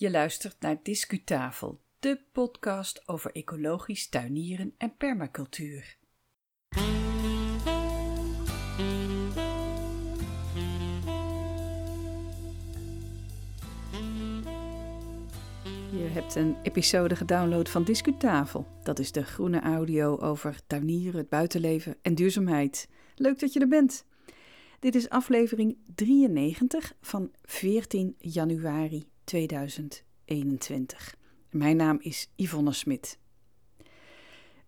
Je luistert naar Discutafel, de podcast over ecologisch tuinieren en permacultuur. Je hebt een episode gedownload van Discutafel. Dat is de groene audio over tuinieren, het buitenleven en duurzaamheid. Leuk dat je er bent. Dit is aflevering 93 van 14 januari 2021. Mijn naam is Yvonne Smit.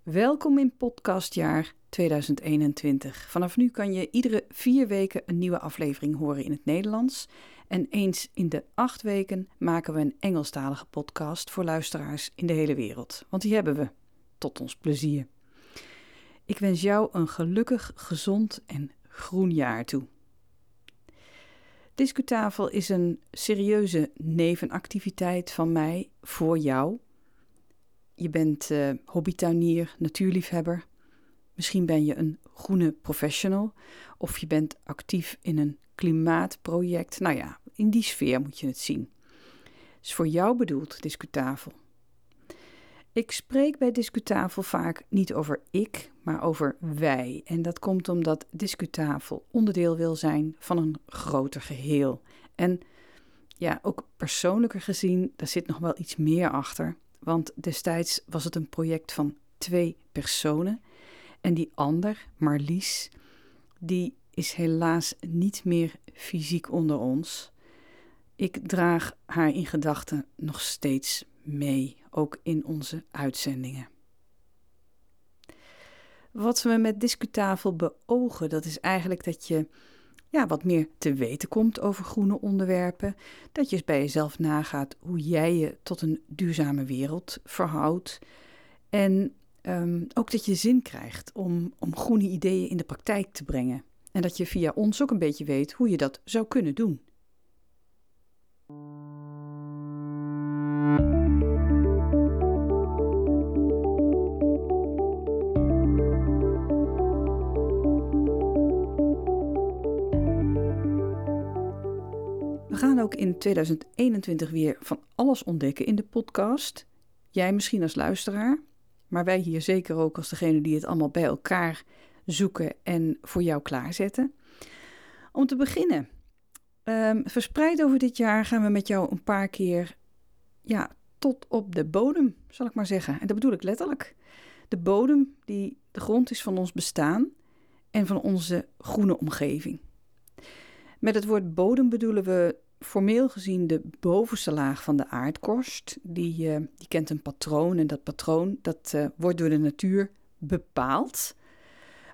Welkom in podcastjaar 2021. Vanaf nu kan je iedere vier weken een nieuwe aflevering horen in het Nederlands. En eens in de acht weken maken we een Engelstalige podcast voor luisteraars in de hele wereld. Want die hebben we, tot ons plezier. Ik wens jou een gelukkig, gezond en groen jaar toe. Discutafel is een serieuze nevenactiviteit van mij voor jou. Je bent uh, hobbytuinier, natuurliefhebber. Misschien ben je een groene professional of je bent actief in een klimaatproject. Nou ja, in die sfeer moet je het zien. Het is voor jou bedoeld, Discutafel. Ik spreek bij Discutafel vaak niet over ik, maar over wij. En dat komt omdat Discutafel onderdeel wil zijn van een groter geheel. En ja, ook persoonlijker gezien, daar zit nog wel iets meer achter. Want destijds was het een project van twee personen. En die ander, Marlies, die is helaas niet meer fysiek onder ons. Ik draag haar in gedachten nog steeds mee, ook in onze uitzendingen. Wat we met Discutafel beogen, dat is eigenlijk dat je ja, wat meer te weten komt over groene onderwerpen. Dat je bij jezelf nagaat hoe jij je tot een duurzame wereld verhoudt. En um, ook dat je zin krijgt om, om groene ideeën in de praktijk te brengen. En dat je via ons ook een beetje weet hoe je dat zou kunnen doen. Ook in 2021 weer van alles ontdekken in de podcast. Jij misschien als luisteraar, maar wij hier zeker ook als degene die het allemaal bij elkaar zoeken en voor jou klaarzetten. Om te beginnen, um, verspreid over dit jaar gaan we met jou een paar keer ja, tot op de bodem, zal ik maar zeggen. En dat bedoel ik letterlijk. De bodem die de grond is van ons bestaan en van onze groene omgeving. Met het woord bodem bedoelen we formeel gezien de bovenste laag van de aardkorst. Die, uh, die kent een patroon en dat patroon dat, uh, wordt door de natuur bepaald.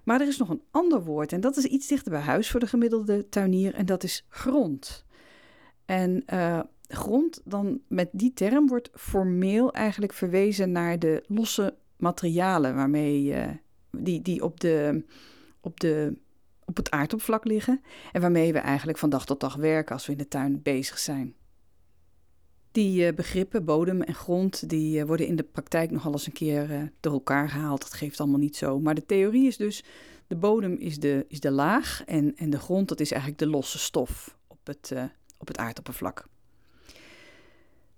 Maar er is nog een ander woord en dat is iets dichter bij huis voor de gemiddelde tuinier en dat is grond. En uh, grond, dan met die term wordt formeel eigenlijk verwezen naar de losse materialen waarmee, die, die op de, op de op het aardoppervlak liggen en waarmee we eigenlijk van dag tot dag werken als we in de tuin bezig zijn. Die uh, begrippen, bodem en grond, die uh, worden in de praktijk nogal eens een keer uh, door elkaar gehaald. Dat geeft allemaal niet zo. Maar de theorie is dus, de bodem is de, is de laag en, en de grond, dat is eigenlijk de losse stof op het, op het aardoppervlak.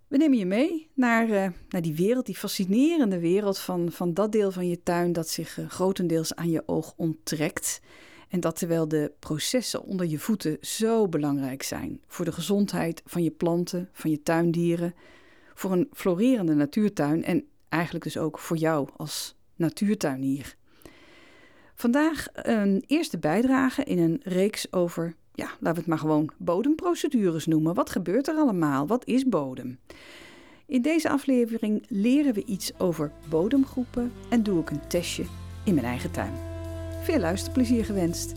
We nemen je mee naar, naar die wereld, die fascinerende wereld van, van dat deel van je tuin dat zich grotendeels aan je oog onttrekt. En dat terwijl de processen onder je voeten zo belangrijk zijn voor de gezondheid van je planten, van je tuindieren, voor een florerende natuurtuin en eigenlijk dus ook voor jou als natuurtuinier. Vandaag een eerste bijdrage in een reeks over, ja, laten we het maar gewoon bodemprocedures noemen. Wat gebeurt er allemaal? Wat is bodem? In deze aflevering leren we iets over bodemgroepen en doe ik een testje in mijn eigen tuin. Veel luisterplezier gewenst.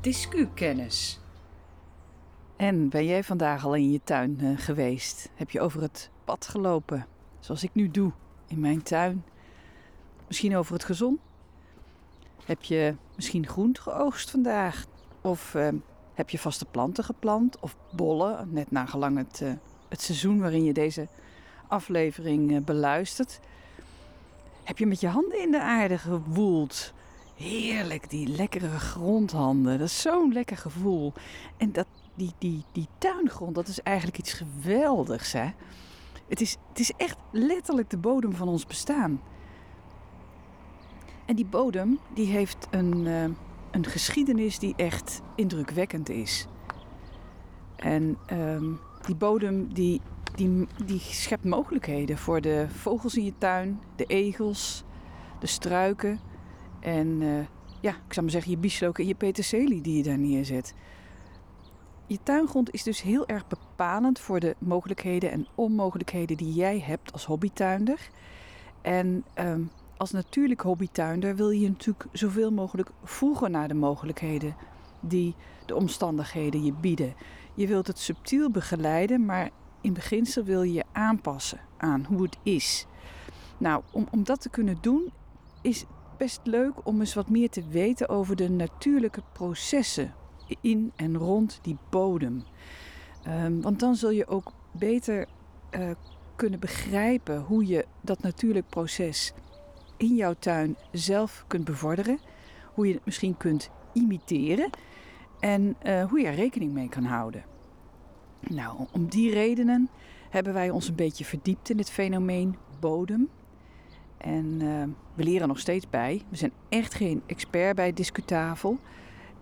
Discu-kennis. En ben jij vandaag al in je tuin uh, geweest? Heb je over het pad gelopen, zoals ik nu doe in mijn tuin? Misschien over het gezon? Heb je misschien groen geoogst vandaag? Of uh, heb je vaste planten geplant of bollen, net nagelang het, uh, het seizoen waarin je deze aflevering uh, beluistert? Heb je met je handen in de aarde gewoeld? Heerlijk, die lekkere grondhanden. Dat is zo'n lekker gevoel. En dat, die, die, die tuingrond, dat is eigenlijk iets geweldigs, hè? Het is, het is echt letterlijk de bodem van ons bestaan. En die bodem, die heeft een, uh, een geschiedenis die echt indrukwekkend is. En um, die bodem, die, die, die schept mogelijkheden voor de vogels in je tuin, de egels, de struiken en uh, ja, ik zou maar zeggen je bieslook en je peterselie die je daar neerzet. Je tuingrond is dus heel erg bepalend voor de mogelijkheden en onmogelijkheden die jij hebt als hobbytuinder. En um, als natuurlijk hobbytuinder wil je natuurlijk zoveel mogelijk voegen naar de mogelijkheden die de omstandigheden je bieden. Je wilt het subtiel begeleiden, maar in beginsel wil je je aanpassen aan hoe het is. Nou, om, om dat te kunnen doen, is best leuk om eens wat meer te weten over de natuurlijke processen in en rond die bodem. Um, want dan zul je ook beter uh, kunnen begrijpen hoe je dat natuurlijk proces in jouw tuin zelf kunt bevorderen. Hoe je het misschien kunt imiteren. En uh, hoe je er rekening mee kan houden. Nou, om die redenen hebben wij ons een beetje verdiept in het fenomeen bodem. En uh, we leren nog steeds bij. We zijn echt geen expert bij Discutafel.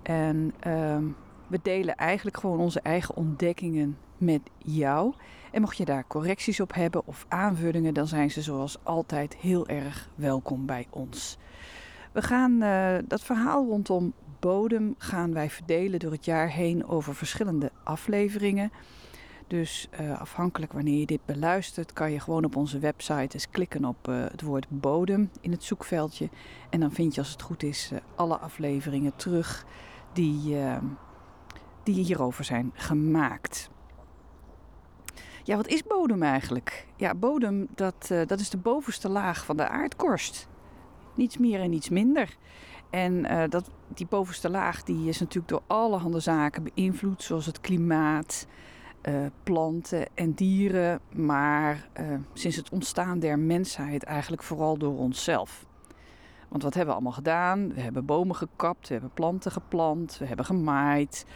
En uh, we delen eigenlijk gewoon onze eigen ontdekkingen met jou. En mocht je daar correcties op hebben of aanvullingen, dan zijn ze zoals altijd heel erg welkom bij ons. We gaan uh, dat verhaal rondom bodem gaan wij verdelen door het jaar heen over verschillende afleveringen. Dus uh, afhankelijk wanneer je dit beluistert, kan je gewoon op onze website eens klikken op uh, het woord bodem in het zoekveldje. En dan vind je als het goed is alle afleveringen terug die, die hierover zijn gemaakt. Ja, wat is bodem eigenlijk? Ja, bodem dat, dat is de bovenste laag van de aardkorst. Niets meer en niets minder. En uh, dat, die bovenste laag die is natuurlijk door allerhande zaken beïnvloed, zoals het klimaat, uh, planten en dieren, maar sinds het ontstaan der mensheid eigenlijk vooral door onszelf. Want wat hebben we allemaal gedaan? We hebben bomen gekapt, we hebben planten geplant, we hebben gemaaid,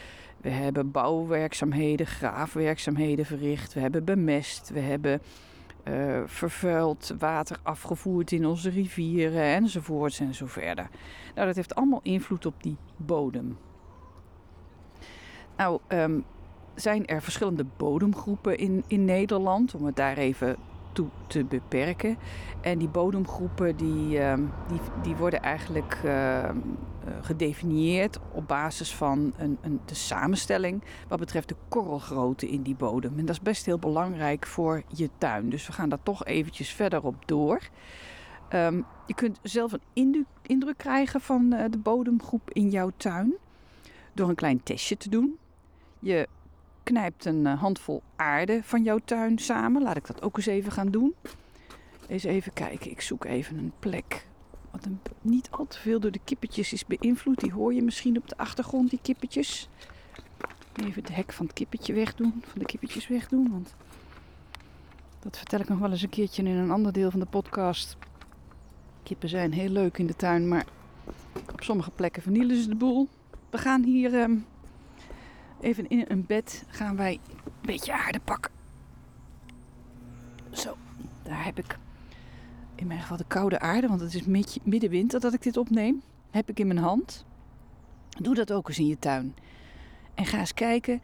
we hebben bouwwerkzaamheden, graafwerkzaamheden verricht, we hebben bemest, we hebben uh, vervuild water afgevoerd in onze rivieren enzovoorts en verder. Nou, dat heeft allemaal invloed op die bodem. Nou, um, zijn er verschillende bodemgroepen in, in Nederland, om het daar even toe te beperken. En die bodemgroepen die, uh, die, die worden eigenlijk uh, gedefinieerd op basis van een, een, de samenstelling wat betreft de korrelgrootte in die bodem. En dat is best heel belangrijk voor je tuin. Dus we gaan daar toch eventjes verder op door. Um, je kunt zelf een indruk krijgen van uh, de bodemgroep in jouw tuin door een klein testje te doen. Je knijpt een eh, handvol aarde van jouw tuin samen. Laat ik dat ook eens even gaan doen. Eens even kijken. Ik zoek even een plek. Wat niet al te veel door de kippetjes is beïnvloed. Die hoor je misschien op de achtergrond, die kippetjes. Even het hek van het kippetje wegdoen. Van de kippetjes wegdoen. Want dat vertel ik nog wel eens een keertje in een ander deel van de podcast. Kippen zijn heel leuk in de tuin, maar op sommige plekken vernielen ze de boel. We gaan hier um, even in een bed gaan wij een beetje aarde pakken. Zo, daar heb ik in mijn geval de koude aarde, want het is middenwinter dat ik dit opneem. Heb ik in mijn hand. Doe dat ook eens in je tuin. En ga eens kijken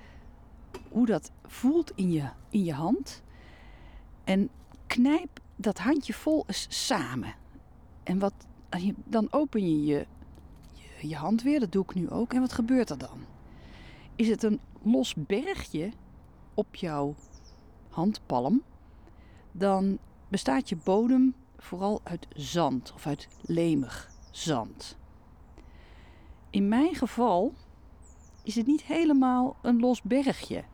hoe dat voelt in je, in je hand. En knijp dat handje vol eens samen. En wat, dan open je je, je je hand weer, dat doe ik nu ook. En wat gebeurt er dan? Is het een los bergje op jouw handpalm, dan bestaat je bodem vooral uit zand of uit lemig zand. In mijn geval is het niet helemaal een los bergje.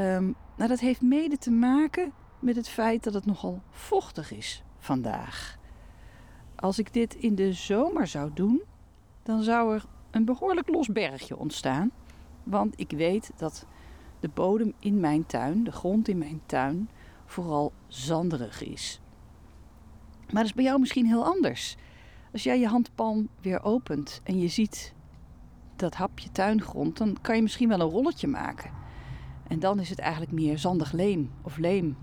Um, nou, dat heeft mede te maken met het feit dat het nogal vochtig is vandaag. Als ik dit in de zomer zou doen, dan zou er een behoorlijk los bergje ontstaan. Want ik weet dat de bodem in mijn tuin, de grond in mijn tuin, vooral zanderig is. Maar dat is bij jou misschien heel anders. Als jij je handpalm weer opent en je ziet dat hapje tuingrond, dan kan je misschien wel een rolletje maken. En dan is het eigenlijk meer zandig leem of leem.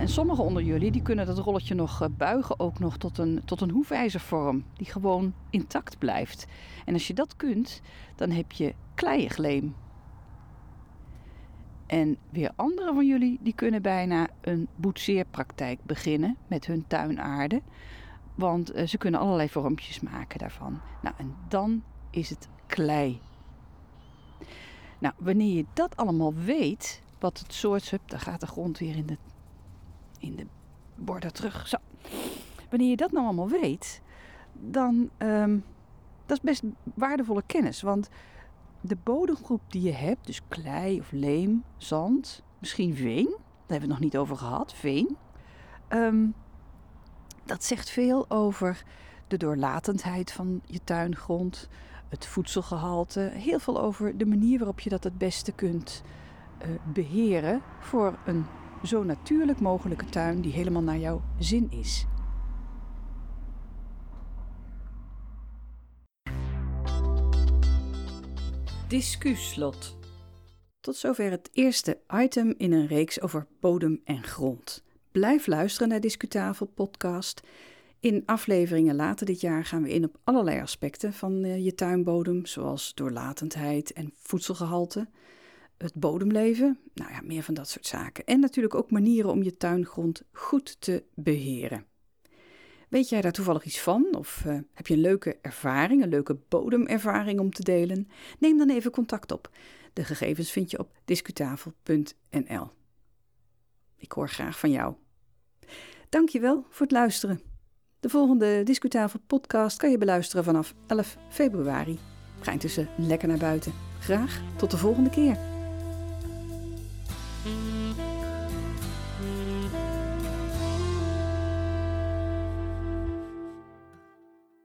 En sommigen onder jullie die kunnen dat rolletje nog eh, buigen, ook nog tot een, tot een hoefijzervorm, die gewoon intact blijft. En als je dat kunt, dan heb je kleiig leem. En weer anderen van jullie die kunnen bijna een boetseerpraktijk beginnen met hun tuinaarde. Want eh, ze kunnen allerlei vormpjes maken daarvan. Nou, en dan is het klei. Nou, wanneer je dat allemaal weet, wat het soort... Daar gaat de grond weer in de, in de borden terug. Zo. Wanneer je dat nou allemaal weet, dan... Um, dat is best waardevolle kennis. Want de bodemgroep die je hebt, dus klei of leem, zand, misschien veen... Daar hebben we het nog niet over gehad, veen. Um, dat zegt veel over de doorlatendheid van je tuingrond, het voedselgehalte, heel veel over de manier waarop je dat het beste kunt uh, beheren voor een zo natuurlijk mogelijke tuin die helemaal naar jouw zin is. Discuslot. Tot zover het eerste item in een reeks over bodem en grond. Blijf luisteren naar Discutafel podcast. In afleveringen later dit jaar gaan we in op allerlei aspecten van uh, je tuinbodem, zoals doorlatendheid en voedselgehalte, het bodemleven, nou ja, meer van dat soort zaken. En natuurlijk ook manieren om je tuingrond goed te beheren. Weet jij daar toevallig iets van? Of uh, heb je een leuke ervaring, een leuke bodemervaring om te delen? Neem dan even contact op. De gegevens vind je op discutafel.nl. Ik hoor graag van jou. Dankjewel voor het luisteren. De volgende Discutafel podcast kan je beluisteren vanaf 11 februari. Ga intussen lekker naar buiten. Graag tot de volgende keer.